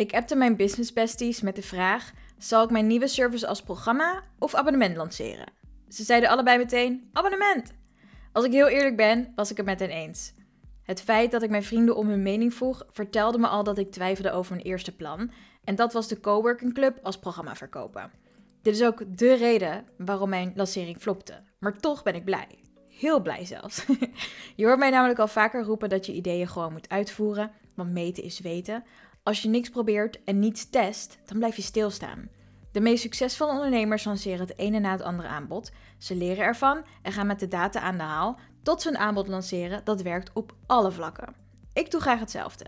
Ik appte mijn business besties met de vraag: zal ik mijn nieuwe service als programma of abonnement lanceren? Ze zeiden allebei meteen: abonnement. Als ik heel eerlijk ben, was ik het met hen eens. Het feit dat ik mijn vrienden om hun mening vroeg, vertelde me al dat ik twijfelde over mijn eerste plan. En dat was de Coworking Club als programma verkopen. Dit is ook de reden waarom mijn lancering flopte. Maar toch ben ik blij. Heel blij zelfs. je hoort mij namelijk al vaker roepen dat je ideeën gewoon moet uitvoeren, want meten is weten. Als je niks probeert en niets test, dan blijf je stilstaan. De meest succesvolle ondernemers lanceren het ene na het andere aanbod. Ze leren ervan en gaan met de data aan de haal tot ze een aanbod lanceren dat werkt op alle vlakken. Ik doe graag hetzelfde.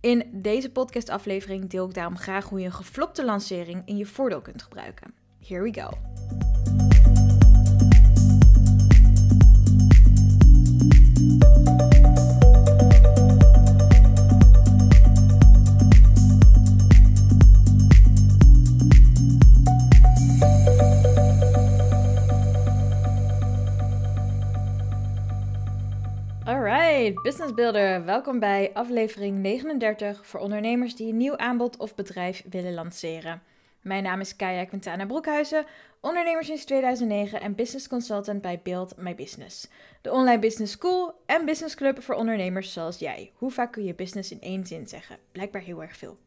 In deze podcastaflevering deel ik daarom graag hoe je een geflopte lancering in je voordeel kunt gebruiken. Here we go. Business Builder, welkom bij aflevering 39 voor ondernemers die een nieuw aanbod of bedrijf willen lanceren. Mijn naam is Kaya Quintana Broekhuizen, ondernemer sinds 2009 en business consultant bij Build My Business. De online business school en business club voor ondernemers zoals jij. Hoe vaak kun je business in één zin zeggen? Blijkbaar heel erg veel.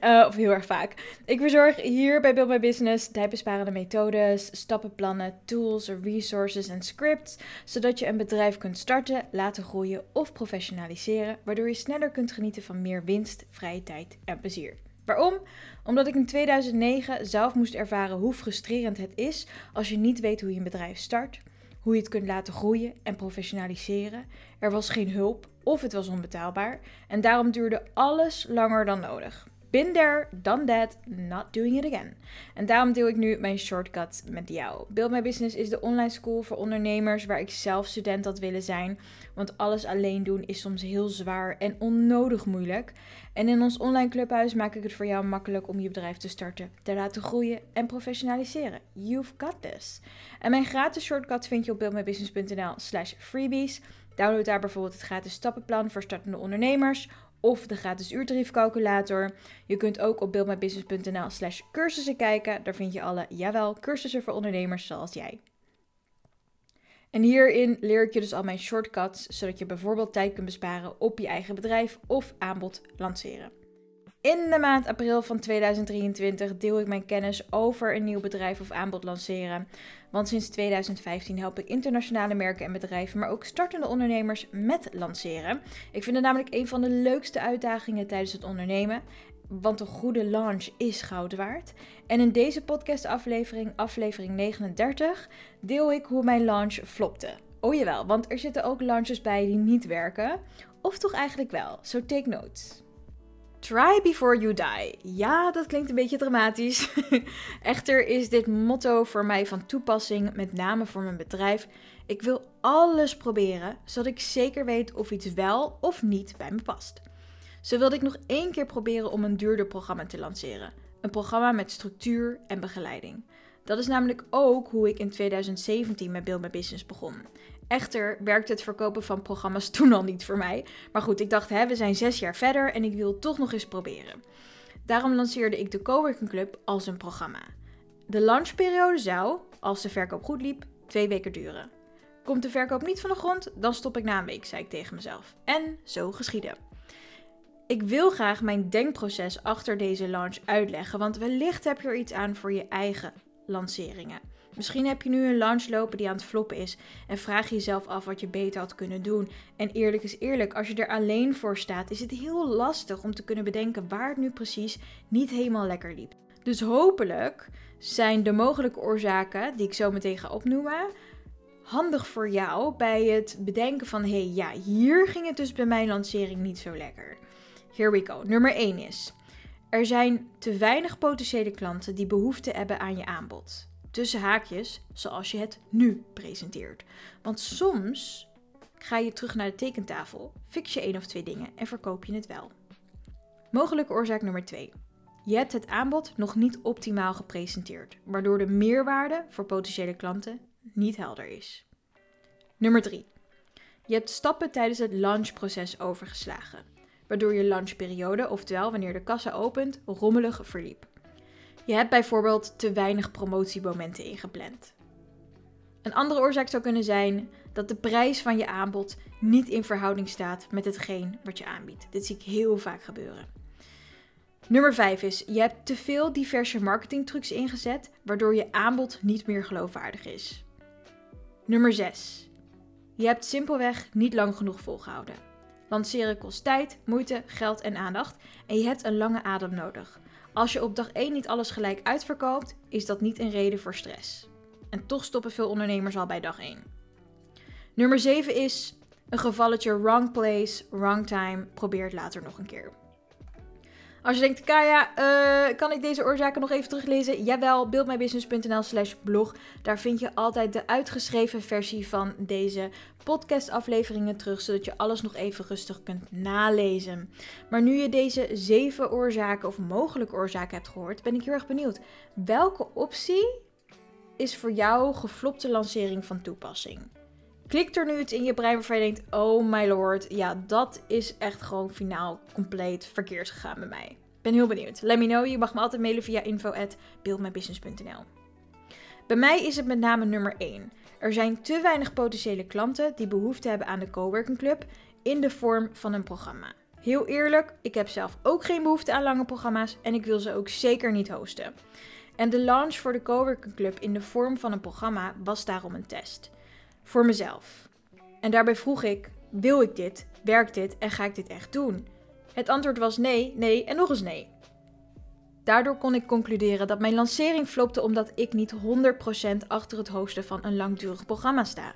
uh, of heel erg vaak. Ik verzorg hier bij Build My Business tijdbesparende methodes, stappenplannen, tools, resources en scripts, zodat je een bedrijf kunt starten, laten groeien of professionaliseren, waardoor je sneller kunt genieten van meer winst, vrije tijd en plezier. Waarom? Omdat ik in 2009 zelf moest ervaren hoe frustrerend het is als je niet weet hoe je een bedrijf start, hoe je het kunt laten groeien en professionaliseren. Er was geen hulp of het was onbetaalbaar en daarom duurde alles langer dan nodig. Been there, done that, not doing it again. En daarom deel ik nu mijn shortcut met jou. Build My Business is de online school voor ondernemers waar ik zelf student had willen zijn. Want alles alleen doen is soms heel zwaar en onnodig moeilijk. En in ons online clubhuis maak ik het voor jou makkelijk om je bedrijf te starten, te laten groeien en professionaliseren. You've got this. En mijn gratis shortcut vind je op buildmybusiness.nl slash freebies. Download daar bijvoorbeeld het gratis stappenplan voor startende ondernemers of de gratis uurtariefcalculator. Je kunt ook op buildmybusiness.nl slash cursussen kijken. Daar vind je alle, jawel, cursussen voor ondernemers zoals jij. En hierin leer ik je dus al mijn shortcuts, zodat je bijvoorbeeld tijd kunt besparen op je eigen bedrijf of aanbod lanceren. In de maand april van 2023 deel ik mijn kennis over een nieuw bedrijf of aanbod lanceren. Want sinds 2015 help ik internationale merken en bedrijven, maar ook startende ondernemers met lanceren. Ik vind het namelijk een van de leukste uitdagingen tijdens het ondernemen. Want een goede launch is goud waard. En in deze podcastaflevering, aflevering 39, deel ik hoe mijn launch flopte. Oh jawel, want er zitten ook launches bij die niet werken. Of toch eigenlijk wel. So take notes. Try before you die. Ja, dat klinkt een beetje dramatisch. Echter is dit motto voor mij van toepassing, met name voor mijn bedrijf. Ik wil alles proberen, zodat ik zeker weet of iets wel of niet bij me past. Zo wilde ik nog één keer proberen om een duurder programma te lanceren. Een programma met structuur en begeleiding. Dat is namelijk ook hoe ik in 2017 met Build My Business begon. Echter werkte het verkopen van programma's toen al niet voor mij. Maar goed, ik dacht, hè, we zijn zes jaar verder en ik wil toch nog eens proberen. Daarom lanceerde ik de Coworking Club als een programma. De launchperiode zou, als de verkoop goed liep, twee weken duren. Komt de verkoop niet van de grond, dan stop ik na een week, zei ik tegen mezelf. En zo geschiedde. Ik wil graag mijn denkproces achter deze launch uitleggen, want wellicht heb je er iets aan voor je eigen lanceringen. Misschien heb je nu een launch lopen die aan het floppen is en vraag je jezelf af wat je beter had kunnen doen. En eerlijk is eerlijk, als je er alleen voor staat, is het heel lastig om te kunnen bedenken waar het nu precies niet helemaal lekker liep. Dus hopelijk zijn de mogelijke oorzaken die ik zo meteen ga opnoemen handig voor jou bij het bedenken van hé hey, ja, hier ging het dus bij mijn lancering niet zo lekker. Here we go. Nummer 1 is er zijn te weinig potentiële klanten die behoefte hebben aan je aanbod tussen haakjes zoals je het nu presenteert. Want soms ga je terug naar de tekentafel, fix je één of twee dingen en verkoop je het wel. Mogelijke oorzaak nummer 2. Je hebt het aanbod nog niet optimaal gepresenteerd, waardoor de meerwaarde voor potentiële klanten niet helder is. Nummer 3. Je hebt stappen tijdens het launchproces overgeslagen. waardoor je lunchperiode, oftewel wanneer de kassa opent, rommelig verliep. Je hebt bijvoorbeeld te weinig promotiemomenten ingepland. Een andere oorzaak zou kunnen zijn dat de prijs van je aanbod niet in verhouding staat met hetgeen wat je aanbiedt. Dit zie ik heel vaak gebeuren. Nummer 5 is: je hebt te veel diverse marketingtrucs ingezet, waardoor je aanbod niet meer geloofwaardig is. Nummer 6. Je hebt simpelweg niet lang genoeg volgehouden. Lanceren kost tijd, moeite, geld en aandacht en je hebt een lange adem nodig. Als je op dag 1 niet alles gelijk uitverkoopt, is dat niet een reden voor stress. En toch stoppen veel ondernemers al bij dag 1. Nummer 7 is een gevalletje wrong place, wrong time. Probeer het later nog een keer. Als je denkt, Kaya, uh, kan ik deze oorzaken nog even teruglezen? Jawel, buildmybusiness.nl slash blog. Daar vind je altijd de uitgeschreven versie van deze podcastafleveringen terug, zodat je alles nog even rustig kunt nalezen. Maar nu je deze zeven oorzaken of mogelijke oorzaken hebt gehoord, ben ik heel erg benieuwd. Welke optie is voor jou geflopte lancering van toepassing? Klik er nu iets in je brein waarvan je denkt: Oh my lord, ja, dat is echt gewoon finaal compleet verkeerd gegaan bij mij. Ben heel benieuwd. Let me know. Je mag me altijd mailen via info@buildmybusiness.nl. Bij mij is het met name nummer 1. Er zijn te weinig potentiële klanten die behoefte hebben aan de coworking club in de vorm van een programma. Heel eerlijk, ik heb zelf ook geen behoefte aan lange programma's en ik wil ze ook zeker niet hosten. En de launch voor de coworking club in de vorm van een programma was daarom een test voor mezelf. En daarbij vroeg ik: wil ik dit? Werkt dit? En ga ik dit echt doen? Het antwoord was nee, nee en nog eens nee. Daardoor kon ik concluderen dat mijn lancering flopte omdat ik niet 100% achter het hosten van een langdurig programma sta.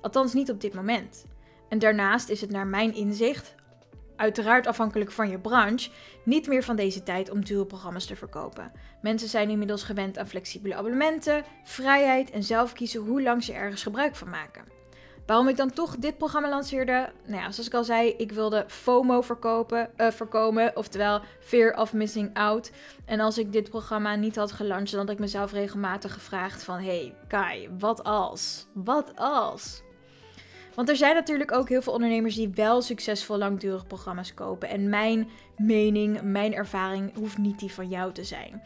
Althans niet op dit moment. En daarnaast is het naar mijn inzicht, uiteraard afhankelijk van je branche, niet meer van deze tijd om dure programma's te verkopen. Mensen zijn inmiddels gewend aan flexibele abonnementen, vrijheid en zelf kiezen hoe lang ze ergens gebruik van maken. Waarom ik dan toch dit programma lanceerde? Nou ja, zoals ik al zei, ik wilde FOMO verkopen, uh, voorkomen, oftewel Fear of Missing Out. En als ik dit programma niet had gelanceerd, dan had ik mezelf regelmatig gevraagd van... Hey Kai, wat als? Wat als? Want er zijn natuurlijk ook heel veel ondernemers die wel succesvol langdurig programma's kopen. En mijn mening, mijn ervaring hoeft niet die van jou te zijn.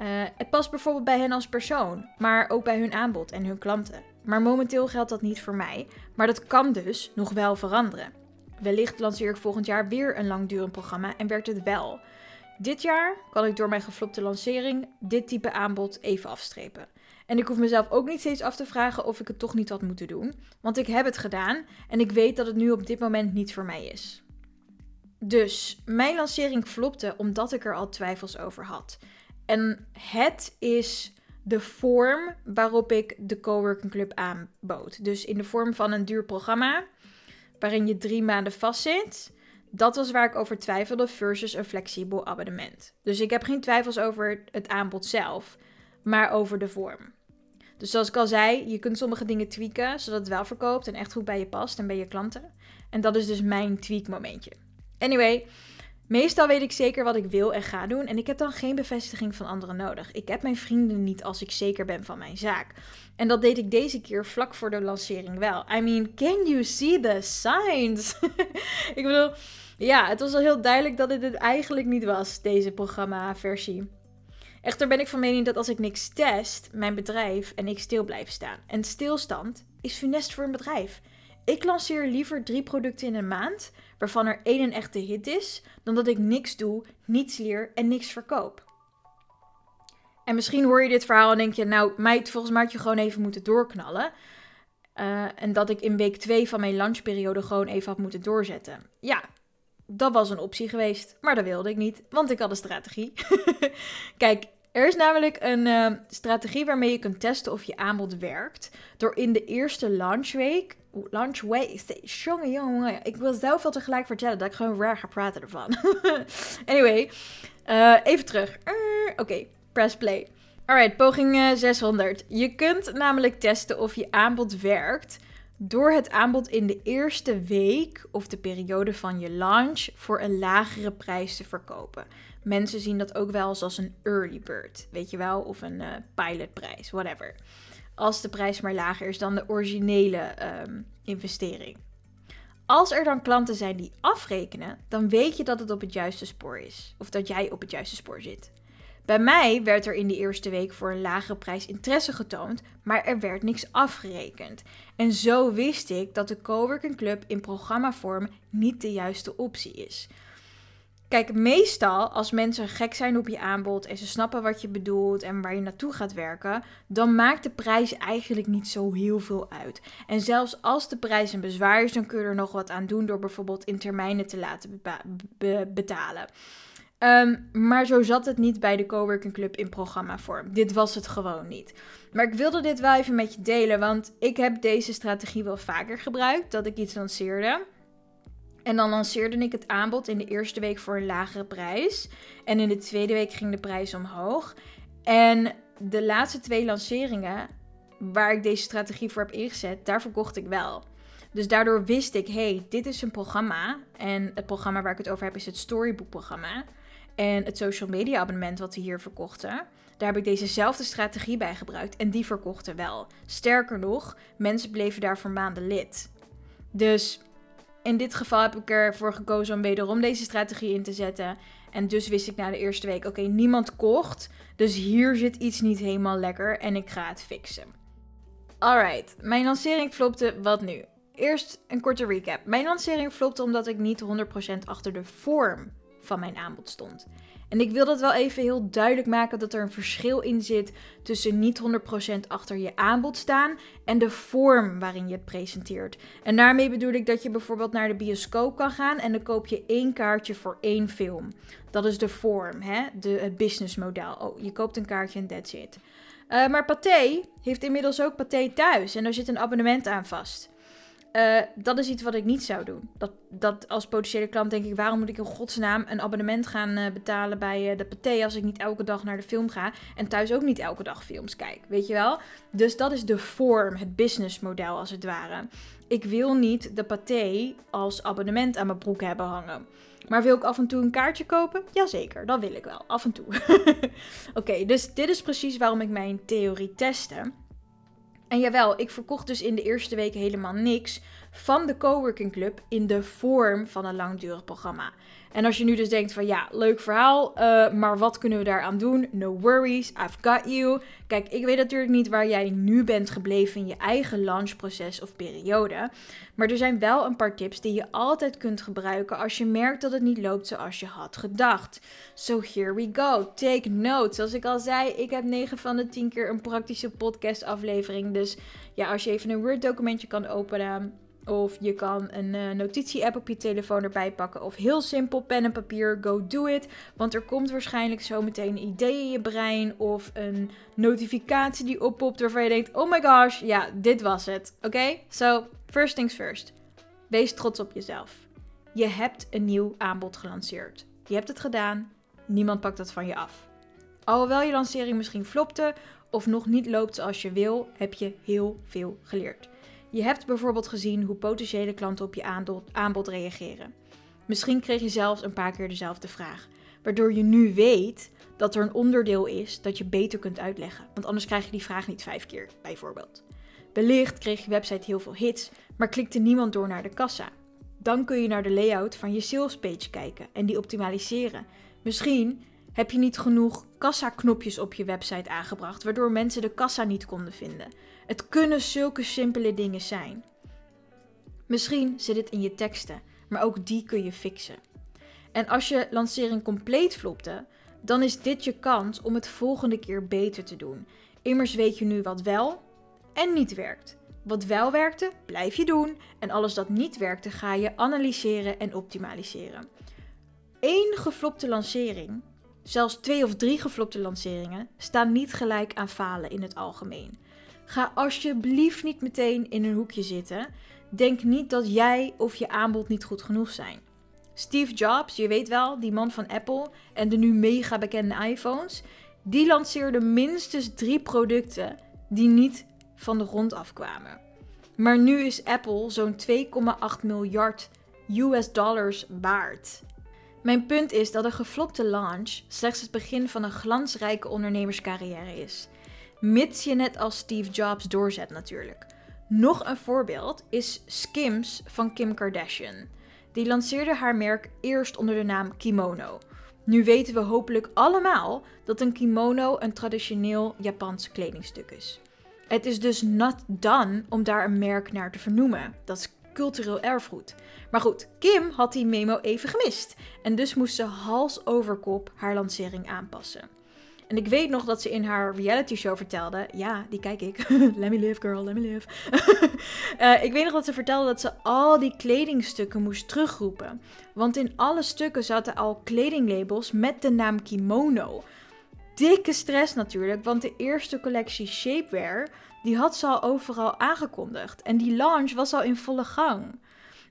Uh, het past bijvoorbeeld bij hen als persoon, maar ook bij hun aanbod en hun klanten. Maar momenteel geldt dat niet voor mij, maar dat kan dus nog wel veranderen. Wellicht lanceer ik volgend jaar weer een langdurend programma en werkt het wel. Dit jaar kan ik door mijn geflopte lancering dit type aanbod even afstrepen. En ik hoef mezelf ook niet steeds af te vragen of ik het toch niet had moeten doen. Want ik heb het gedaan en ik weet dat het nu op dit moment niet voor mij is. Dus mijn lancering flopte omdat ik er al twijfels over had. En het is de vorm waarop ik de coworking club aanbood. Dus in de vorm van een duur programma waarin je drie maanden vastzit. Dat was waar ik over twijfelde versus een flexibel abonnement. Dus ik heb geen twijfels over het aanbod zelf, maar over de vorm. Dus zoals ik al zei, je kunt sommige dingen tweaken zodat het wel verkoopt en echt goed bij je past en bij je klanten. En dat is dus mijn tweak momentje. Anyway, meestal weet ik zeker wat ik wil en ga doen en ik heb dan geen bevestiging van anderen nodig. Ik heb mijn vrienden niet als ik zeker ben van mijn zaak. En dat deed ik deze keer vlak voor de lancering wel. I mean, can you see the signs? ik bedoel, ja, het was al heel duidelijk dat dit het eigenlijk niet was, deze programma-versie. Echter ben ik van mening dat als ik niks test, mijn bedrijf en ik stil blijven staan. En stilstand is funest voor een bedrijf. Ik lanceer liever drie producten in een maand, waarvan er één een echte hit is, dan dat ik niks doe, niets leer en niks verkoop. En misschien hoor je dit verhaal en denk je, nou meid, volgens mij had je gewoon even moeten doorknallen. Uh, en dat ik in week 2 van mijn lunchperiode gewoon even had moeten doorzetten. Ja, dat was een optie geweest, maar dat wilde ik niet, want ik had een strategie. Kijk, er is namelijk een uh, strategie waarmee je kunt testen of je aanbod werkt. Door in de eerste launchweek. Launchweek. Jongen, jongen. Ik wil zelf wel tegelijk vertellen dat ik gewoon raar ga praten ervan. anyway, uh, even terug. Oké, press play. Alright, poging 600. Je kunt namelijk testen of je aanbod werkt door het aanbod in de eerste week of de periode van je launch voor een lagere prijs te verkopen. Mensen zien dat ook wel eens als een early bird, weet je wel, of een uh, pilotprijs, whatever. Als de prijs maar lager is dan de originele um, investering. Als er dan klanten zijn die afrekenen, dan weet je dat het op het juiste spoor is. Of dat jij op het juiste spoor zit. Bij mij werd er in de eerste week voor een lagere prijs interesse getoond, maar er werd niks afgerekend. En zo wist ik dat de Coworking Club in programmavorm niet de juiste optie is. Kijk, meestal als mensen gek zijn op je aanbod en ze snappen wat je bedoelt en waar je naartoe gaat werken, dan maakt de prijs eigenlijk niet zo heel veel uit. En zelfs als de prijs een bezwaar is, dan kun je er nog wat aan doen door bijvoorbeeld in termijnen te laten betalen. Ehm, maar zo zat het niet bij de Coworking Club in programmavorm. Dit was het gewoon niet. Maar ik wilde dit wel even met je delen, want ik heb deze strategie wel vaker gebruikt, dat ik iets lanceerde. En dan lanceerde ik het aanbod in de eerste week voor een lagere prijs. En in de tweede week ging de prijs omhoog. En de laatste twee lanceringen waar ik deze strategie voor heb ingezet, daar verkocht ik wel. Dus daardoor wist ik, hey, dit is een programma. En het programma waar ik het over heb is het Storybook programma. En het social media abonnement wat we hier verkochten. Daar heb ik dezezelfde strategie bij gebruikt. En die verkochten wel. Sterker nog, mensen bleven daar voor maanden lid. Dus in dit geval heb ik ervoor gekozen om wederom deze strategie in te zetten. En dus wist ik na de eerste week: oké, niemand kocht. Dus hier zit iets niet helemaal lekker en ik ga het fixen. Alright, mijn lancering flopte. Wat nu? Eerst een korte recap. Mijn lancering flopte omdat ik niet 100% achter de vorm van mijn aanbod stond. En ik wil dat wel even heel duidelijk maken dat er een verschil in zit tussen niet 100% achter je aanbod staan en de vorm waarin je het presenteert. En daarmee bedoel ik dat je bijvoorbeeld naar de bioscoop kan gaan en dan koop je één kaartje voor één film. Dat is de vorm, hè? Het businessmodel. Oh, je koopt een kaartje en that's it. Uh, maar Pathé heeft inmiddels ook Pathé thuis en daar zit een abonnement aan vast. Uh, dat is iets wat ik niet zou doen. Dat, dat als potentiële klant denk ik, waarom moet ik in godsnaam een abonnement gaan uh, betalen bij uh, de paté als ik niet elke dag naar de film ga en thuis ook niet elke dag films kijk, weet je wel? Dus dat is de vorm, het businessmodel als het ware. Ik wil niet de paté als abonnement aan mijn broek hebben hangen. Maar wil ik af en toe een kaartje kopen? Jazeker, dat wil ik wel, af en toe. Oké, dus dit is precies waarom ik mijn theorie testte. En jawel, ik verkocht dus in de eerste week helemaal niks van de Coworking Club in de vorm van een langdurig programma. En als je nu dus denkt van ja, leuk verhaal, uh, maar wat kunnen we daaraan doen? No worries, I've got you. Kijk, ik weet natuurlijk niet waar jij nu bent gebleven in je eigen launchproces of periode. Maar er zijn wel een paar tips die je altijd kunt gebruiken als je merkt dat het niet loopt zoals je had gedacht. So here we go. Take notes. Zoals ik al zei, ik heb 9 van de 10 keer een praktische podcast aflevering. Dus ja, als je even een Word documentje kan openen of je kan een uh, notitie-app op je telefoon erbij pakken. Of heel simpel, pen en papier, go do it. Want er komt waarschijnlijk zo meteen een idee in je brein. Of een notificatie die oppopt waarvan je denkt, oh my gosh, ja, dit was het. Oké? So, first things first. Wees trots op jezelf. Je hebt een nieuw aanbod gelanceerd. Je hebt het gedaan. Niemand pakt dat van je af. Alhoewel je lancering misschien flopte of nog niet loopt zoals je wil, heb je heel veel geleerd. Je hebt bijvoorbeeld gezien hoe potentiële klanten op je aanbod reageren. Misschien kreeg je zelfs een paar keer dezelfde vraag, waardoor je nu weet dat er een onderdeel is dat je beter kunt uitleggen. Want anders krijg je die vraag niet vijf keer, bijvoorbeeld. Wellicht kreeg je website heel veel hits, maar klikte niemand door naar de kassa. Dan kun je naar de layout van je salespage kijken en die optimaliseren. Misschien heb je niet genoeg kassa-knopjes op je website aangebracht, waardoor mensen de kassa niet konden vinden. Het kunnen zulke simpele dingen zijn. Misschien zit het in je teksten, maar ook die kun je fixen. En als je lancering compleet flopte, dan is dit je kans om het volgende keer beter te doen. Immers weet je nu wat wel en niet werkt. Wat wel werkte, blijf je doen. En alles dat niet werkte, ga je analyseren en optimaliseren. Eén geflopte lancering, zelfs twee of drie geflopte lanceringen, staan niet gelijk aan falen in het algemeen. Ga alsjeblieft niet meteen in een hoekje zitten. Denk niet dat jij of je aanbod niet goed genoeg zijn. Steve Jobs, je weet wel, die man van Apple en de nu mega bekende iPhones, die lanceerde minstens drie producten die niet van de grond afkwamen. Maar nu is Apple zo'n 2,8 miljard US dollars waard. Mijn punt is dat een geflopte launch slechts het begin van een glansrijke ondernemerscarrière is. Mits je net als Steve Jobs doorzet natuurlijk. Nog een voorbeeld is Skims van Kim Kardashian. Die lanceerde haar merk eerst onder de naam Kimono. Nu weten we hopelijk allemaal dat een kimono een traditioneel Japans kledingstuk is. Het is dus not done om daar een merk naar te vernoemen. Dat is cultureel erfgoed. Maar goed, Kim had die memo even gemist. En dus moest ze hals over kop haar lancering aanpassen. En ik weet nog dat ze in haar reality show vertelde. Ja, die kijk ik. let me live, girl, let me live. uh, ik weet nog dat ze vertelde dat ze al die kledingstukken moest terugroepen. Want in alle stukken zaten al kledinglabels met de naam kimono. Dikke stress natuurlijk, want de eerste collectie shapewear die had ze al overal aangekondigd. En die launch was al in volle gang.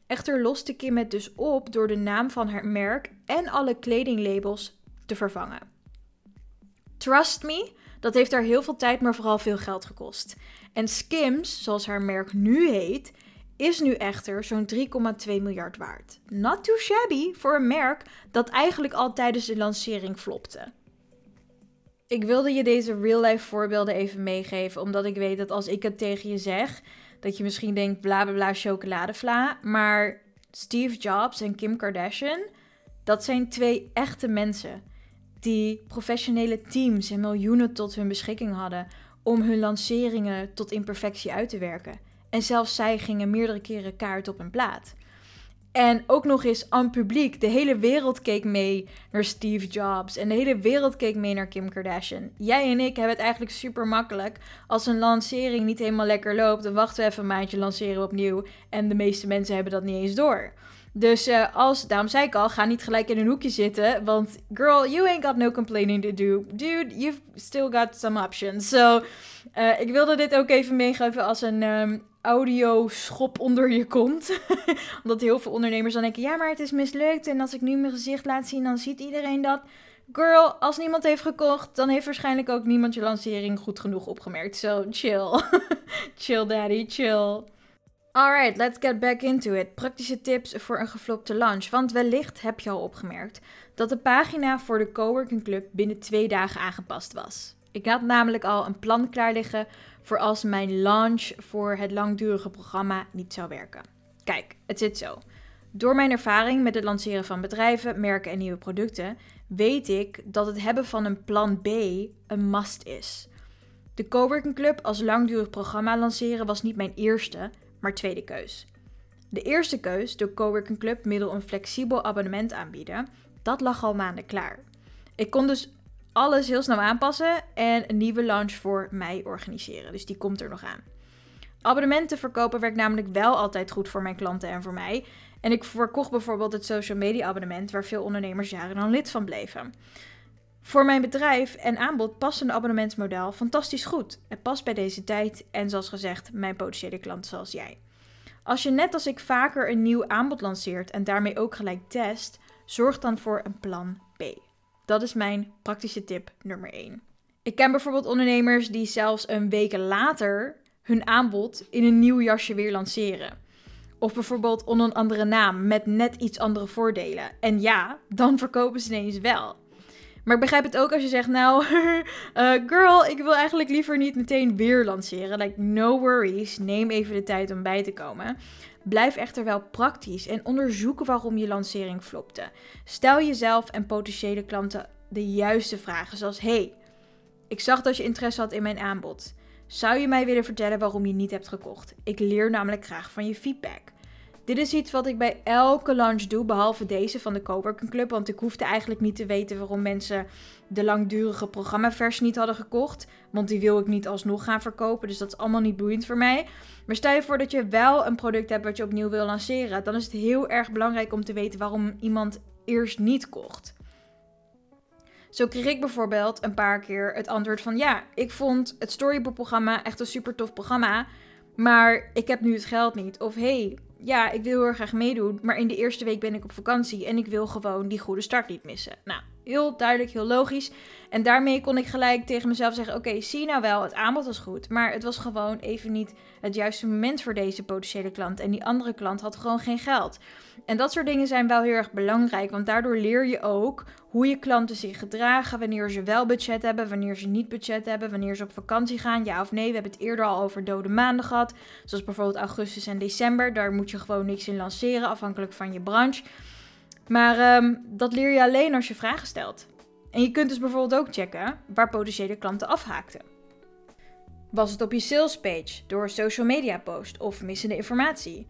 Echter loste Kim het dus op door de naam van haar merk en alle kledinglabels te vervangen. Trust me, dat heeft haar heel veel tijd, maar vooral veel geld gekost. En Skims, zoals haar merk nu heet, is nu echter zo'n 3,2 miljard waard. Not too shabby voor een merk dat eigenlijk al tijdens de lancering flopte. Ik wilde je deze real-life voorbeelden even meegeven, omdat ik weet dat als ik het tegen je zeg, dat je misschien denkt bla bla bla chocoladevla. Maar Steve Jobs en Kim Kardashian, dat zijn twee echte mensen die professionele teams en miljoenen tot hun beschikking hadden om hun lanceringen tot imperfectie uit te werken. En zelfs zij gingen meerdere keren kaart op een plaat. En ook nog eens aan publiek. De hele wereld keek mee naar Steve Jobs. En de hele wereld keek mee naar Kim Kardashian. Jij en ik hebben het eigenlijk super makkelijk. Als een lancering niet helemaal lekker loopt, dan wachten we even een maandje, lanceren we opnieuw. En de meeste mensen hebben dat niet eens door. Dus uh, als, daarom zei ik al, ga niet gelijk in een hoekje zitten. Want girl, you ain't got no complaining to do. Dude, you've still got some options. So, uh, ik wilde dit ook even meegeven als een um, audio schop onder je kont. Omdat heel veel ondernemers dan denken, ja, maar het is mislukt. En als ik nu mijn gezicht laat zien, dan ziet iedereen dat. Girl, als niemand heeft gekocht, dan heeft waarschijnlijk ook niemand je lancering goed genoeg opgemerkt. So, chill. chill, daddy, chill. Alright, let's get back into it. Praktische tips voor een geflopte launch. Want wellicht heb je al opgemerkt dat de pagina voor de Coworking Club binnen twee dagen aangepast was. Ik had namelijk al een plan klaar liggen voor als mijn launch voor het langdurige programma niet zou werken. Kijk, het zit zo. Door mijn ervaring met het lanceren van bedrijven, merken en nieuwe producten, weet ik dat het hebben van een plan B een must is. De Coworking Club als langdurig programma lanceren was niet mijn eerste, maar tweede keus. De eerste keus, de Coworking Club middel een flexibel abonnement aanbieden, dat lag al maanden klaar. Ik kon dus alles heel snel aanpassen en een nieuwe launch voor mij organiseren. Dus die komt er nog aan. Abonnementen verkopen werkt namelijk wel altijd goed voor mijn klanten en voor mij. En ik verkocht bijvoorbeeld het social media abonnement waar veel ondernemers jarenlang lid van bleven. Voor mijn bedrijf en aanbod past een abonnementsmodel fantastisch goed. Het past bij deze tijd en zoals gezegd, mijn potentiële klanten zoals jij. Als je net als ik vaker een nieuw aanbod lanceert en daarmee ook gelijk test, zorg dan voor een plan B. Dat is mijn praktische tip nummer 1. Ik ken bijvoorbeeld ondernemers die zelfs een week later hun aanbod in een nieuw jasje weer lanceren. Of bijvoorbeeld onder een andere naam met net iets andere voordelen. En ja, dan verkopen ze ineens wel. Maar ik begrijp het ook als je zegt, nou, uh, girl, ik wil eigenlijk liever niet meteen weer lanceren. Like, no worries, neem even de tijd om bij te komen. Blijf echter wel praktisch en onderzoek waarom je lancering flopte. Stel jezelf en potentiële klanten de juiste vragen, zoals, hey, ik zag dat je interesse had in mijn aanbod. Zou je mij willen vertellen waarom je niet hebt gekocht? Ik leer namelijk graag van je feedback. Dit is iets wat ik bij elke launch doe, behalve deze van de Coworking Club. Want ik hoefde eigenlijk niet te weten waarom mensen de langdurige programmaversie niet hadden gekocht. Want die wil ik niet alsnog gaan verkopen. Dus dat is allemaal niet boeiend voor mij. Maar stel je voor dat je wel een product hebt wat je opnieuw wil lanceren. Dan is het heel erg belangrijk om te weten waarom iemand eerst niet kocht. Zo kreeg ik bijvoorbeeld een paar keer het antwoord van ja, ik vond het Storybook-programma echt een super tof programma. Maar ik heb nu het geld niet. Of hey, ja, ik wil heel graag meedoen, maar in de eerste week ben ik op vakantie en ik wil gewoon die goede start niet missen. Nou, heel duidelijk, heel logisch. En daarmee kon ik gelijk tegen mezelf zeggen: Oké, zie nou wel, het aanbod was goed. Maar het was gewoon even niet het juiste moment voor deze potentiële klant. En die andere klant had gewoon geen geld. En dat soort dingen zijn wel heel erg belangrijk, want daardoor leer je ook hoe je klanten zich gedragen, wanneer ze wel budget hebben, wanneer ze niet budget hebben, wanneer ze op vakantie gaan, ja of nee. We hebben het eerder al over dode maanden gehad, zoals bijvoorbeeld augustus en december. Daar moet je gewoon niks in lanceren, afhankelijk van je branche. Maar ehm, dat leer je alleen als je vragen stelt. En je kunt dus bijvoorbeeld ook checken waar potentiële klanten afhaakten. Was het op je salespage door een social media post of missende informatie?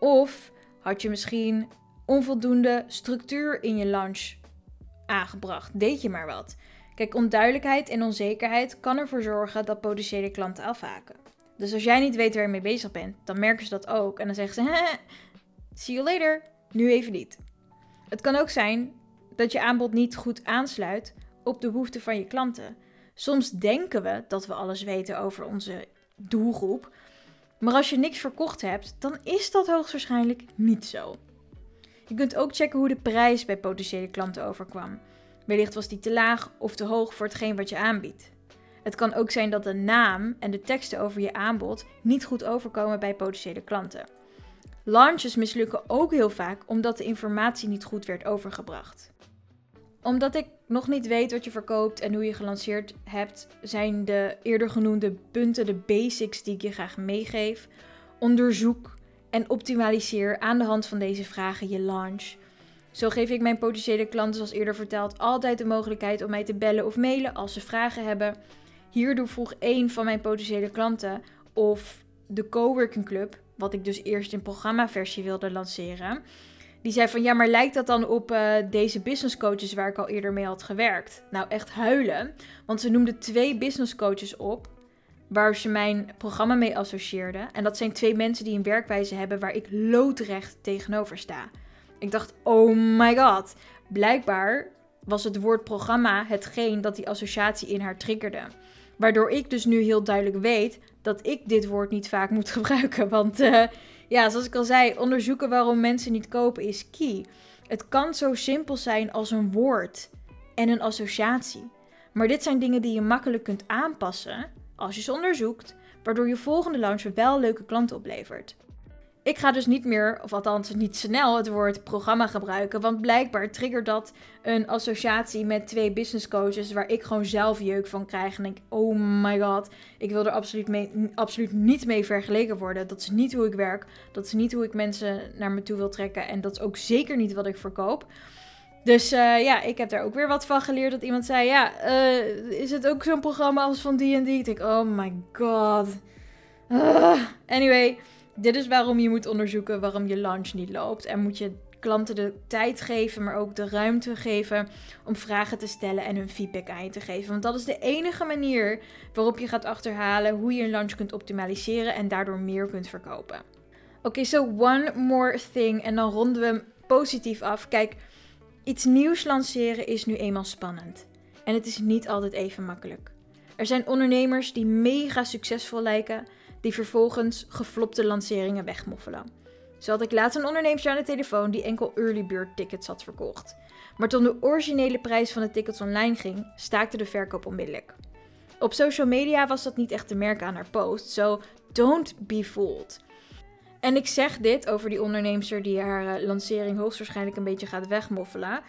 Of had je misschien onvoldoende structuur in je launch aangebracht? Deed je maar wat? Kijk, onduidelijkheid en onzekerheid kan ervoor zorgen dat potentiële klanten afhaken. Dus als jij niet weet waar je mee bezig bent, dan merken ze dat ook. En dan zeggen ze: see you later. Nu even niet. Het kan ook zijn dat je aanbod niet goed aansluit op de behoeften van je klanten. Soms denken we dat we alles weten over onze doelgroep, maar als je niks verkocht hebt, dan is dat hoogstwaarschijnlijk niet zo. Je kunt ook checken hoe de prijs bij potentiële klanten overkwam. Wellicht was die te laag of te hoog voor hetgeen wat je aanbiedt. Het kan ook zijn dat de naam en de teksten over je aanbod niet goed overkomen bij potentiële klanten. Launches mislukken ook heel vaak omdat de informatie niet goed werd overgebracht. Omdat ik nog niet weet wat je verkoopt en hoe je gelanceerd hebt, zijn de eerder genoemde punten de basics die ik je graag meegeef. Onderzoek en optimaliseer aan de hand van deze vragen je launch. Zo geef ik mijn potentiële klanten, zoals eerder verteld, altijd de mogelijkheid om mij te bellen of mailen als ze vragen hebben. Hierdoor vroeg één van mijn potentiële klanten of de Coworking Club, wat ik dus eerst in programmaversie wilde lanceren. Die zei van ja, maar lijkt dat dan op uh, deze business coaches waar ik al eerder mee had gewerkt? Nou, echt huilen. Want ze noemde twee business coaches op waar ze mijn programma mee associeerden. En dat zijn twee mensen die een werkwijze hebben waar ik loodrecht tegenover sta. Ik dacht, oh my god. Blijkbaar was het woord programma hetgeen dat die associatie in haar triggerde. Waardoor ik dus nu heel duidelijk weet dat ik dit woord niet vaak moet gebruiken. Want uh, ja, zoals ik al zei, onderzoeken waarom mensen niet kopen is key. Het kan zo simpel zijn als een woord en een associatie. Maar dit zijn dingen die je makkelijk kunt aanpassen als je ze onderzoekt, waardoor je volgende launch wel leuke klanten oplevert. Ik ga dus niet meer, of althans niet snel, het woord programma gebruiken. Want blijkbaar triggert dat een associatie met twee business coaches. Waar ik gewoon zelf jeuk van krijg. En denk: oh my god, ik wil er absoluut, mee, absoluut niet mee vergeleken worden. Dat is niet hoe ik werk. Dat is niet hoe ik mensen naar me toe wil trekken. En dat is ook zeker niet wat ik verkoop. Dus uh, ja, ik heb daar ook weer wat van geleerd. Dat iemand zei: Ja, uh, is het ook zo'n programma als van die en die? Ik denk: Oh my god. Uh, anyway. Dit is waarom je moet onderzoeken waarom je launch niet loopt. En moet je klanten de tijd geven, maar ook de ruimte geven om vragen te stellen en hun feedback aan je te geven. Want dat is de enige manier waarop je gaat achterhalen hoe je een launch kunt optimaliseren en daardoor meer kunt verkopen. Oké, okay, so one more thing en dan ronden we hem positief af. Kijk, iets nieuws lanceren is nu eenmaal spannend. En het is niet altijd even makkelijk. Er zijn ondernemers die mega succesvol lijken die vervolgens geflopte lanceringen wegmoffelen. Zo had ik laatst een ondernemer aan de telefoon die enkel early bird tickets had verkocht. Maar toen de originele prijs van de tickets online ging, staakte de verkoop onmiddellijk. Op social media was dat niet echt te merken aan haar post, so don't be fooled. En ik zeg dit over die onderneemster die haar eh, lancering hoogstwaarschijnlijk een beetje gaat wegmoffelen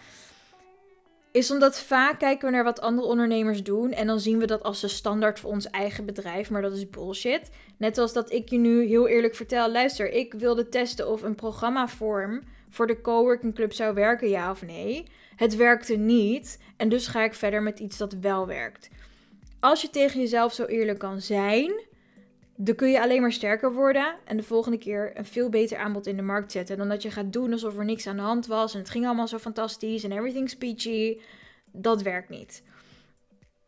is omdat vaak kijken we naar wat andere ondernemers doen en dan zien we dat als de standaard voor ons eigen bedrijf, maar dat is bullshit. Net als dat ik je nu heel eerlijk vertel, luister, ik wilde testen of een programmavorm voor de coworking club zou werken, ja of nee. Het werkte niet en dus ga ik verder met iets dat wel werkt. Als je tegen jezelf zo eerlijk kan zijn, dan kun je alleen maar sterker worden en de volgende keer een veel beter aanbod in de markt zetten. Dan dat je gaat doen alsof er niks aan de hand was en het ging allemaal zo fantastisch en everything's peachy. Dat werkt niet.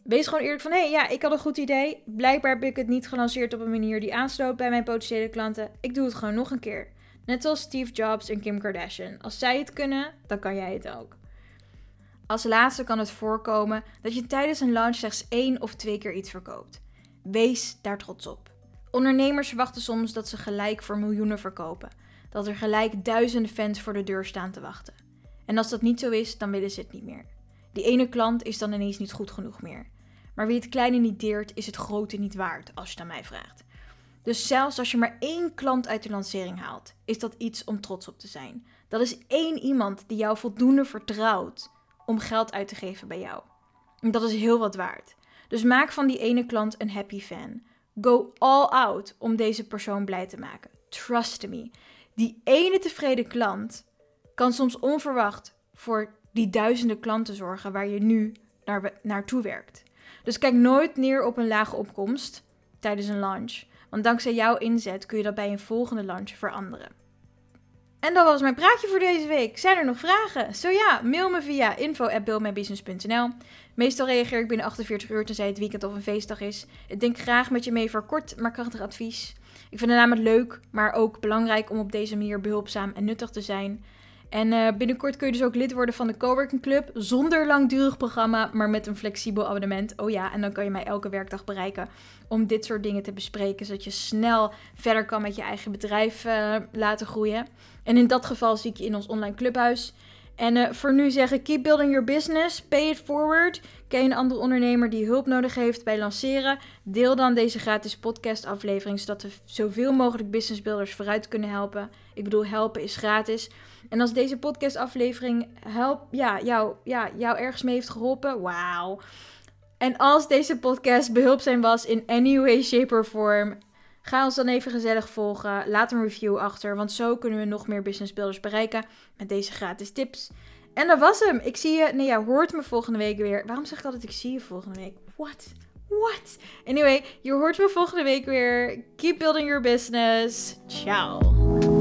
Wees gewoon eerlijk van, hé, hey, ja, ik had een goed idee. Blijkbaar heb ik het niet gelanceerd op een manier die aansloot bij mijn potentiële klanten. Ik doe het gewoon nog een keer. Net zoals Steve Jobs en Kim Kardashian. Als zij het kunnen, dan kan jij het ook. Als laatste kan het voorkomen dat je tijdens een launch slechts één of twee keer iets verkoopt. Wees daar trots op. Ondernemers verwachten soms dat ze gelijk voor miljoenen verkopen. Dat er gelijk duizenden fans voor de deur staan te wachten. En als dat niet zo is, dan willen ze het niet meer. Die ene klant is dan ineens niet goed genoeg meer. Maar wie het kleine niet deert, is het grote niet waard, als je het aan mij vraagt. Dus zelfs als je maar één klant uit de lancering haalt, is dat iets om trots op te zijn. Dat is één iemand die jou voldoende vertrouwt om geld uit te geven bij jou. En dat is heel wat waard. Dus maak van die ene klant een happy fan. Go all out om deze persoon blij te maken. Trust me. Die ene tevreden klant kan soms onverwacht voor die duizenden klanten zorgen waar je nu naar, naartoe werkt. Dus kijk nooit neer op een lage opkomst tijdens een launch. Want dankzij jouw inzet kun je dat bij een volgende launch veranderen. En dat was mijn praatje voor deze week. Zijn er nog vragen? Zo ja, mail me via info@buildmybusiness.nl. Meestal reageer ik binnen 48 uur tenzij het weekend of een feestdag is. Ik denk graag met je mee voor kort maar krachtig advies. Ik vind het namelijk leuk, maar ook belangrijk om op deze manier behulpzaam en nuttig te zijn. En uh, binnenkort kun je dus ook lid worden van de Coworking Club. Zonder langdurig programma, maar met een flexibel abonnement. Oh ja, en dan kan je mij elke werkdag bereiken om dit soort dingen te bespreken. Zodat je snel verder kan met je eigen bedrijf uh, laten groeien. En in dat geval zie ik je in ons online clubhuis. En uh, voor nu zeggen, keep building your business, pay it forward. Ken je een andere ondernemer die hulp nodig heeft bij lanceren? Deel dan deze gratis podcast aflevering, zodat we zoveel mogelijk businessbuilders vooruit kunnen helpen. Ik bedoel, helpen is gratis. En als deze podcast aflevering help, ja, jou, ja, jou ergens mee heeft geholpen, wauw. En als deze podcast behulpzaam was in any way, shape or form, Ga ons dan even gezellig volgen. Laat een review achter, want zo kunnen we nog meer businessbuilders bereiken met deze gratis tips. En dat was hem. Ik zie je, nee ja, hoort me volgende week weer. Waarom zeg ik altijd ik zie je volgende week? What? What? Anyway, je hoort me volgende week weer. Keep building your business. Ciao.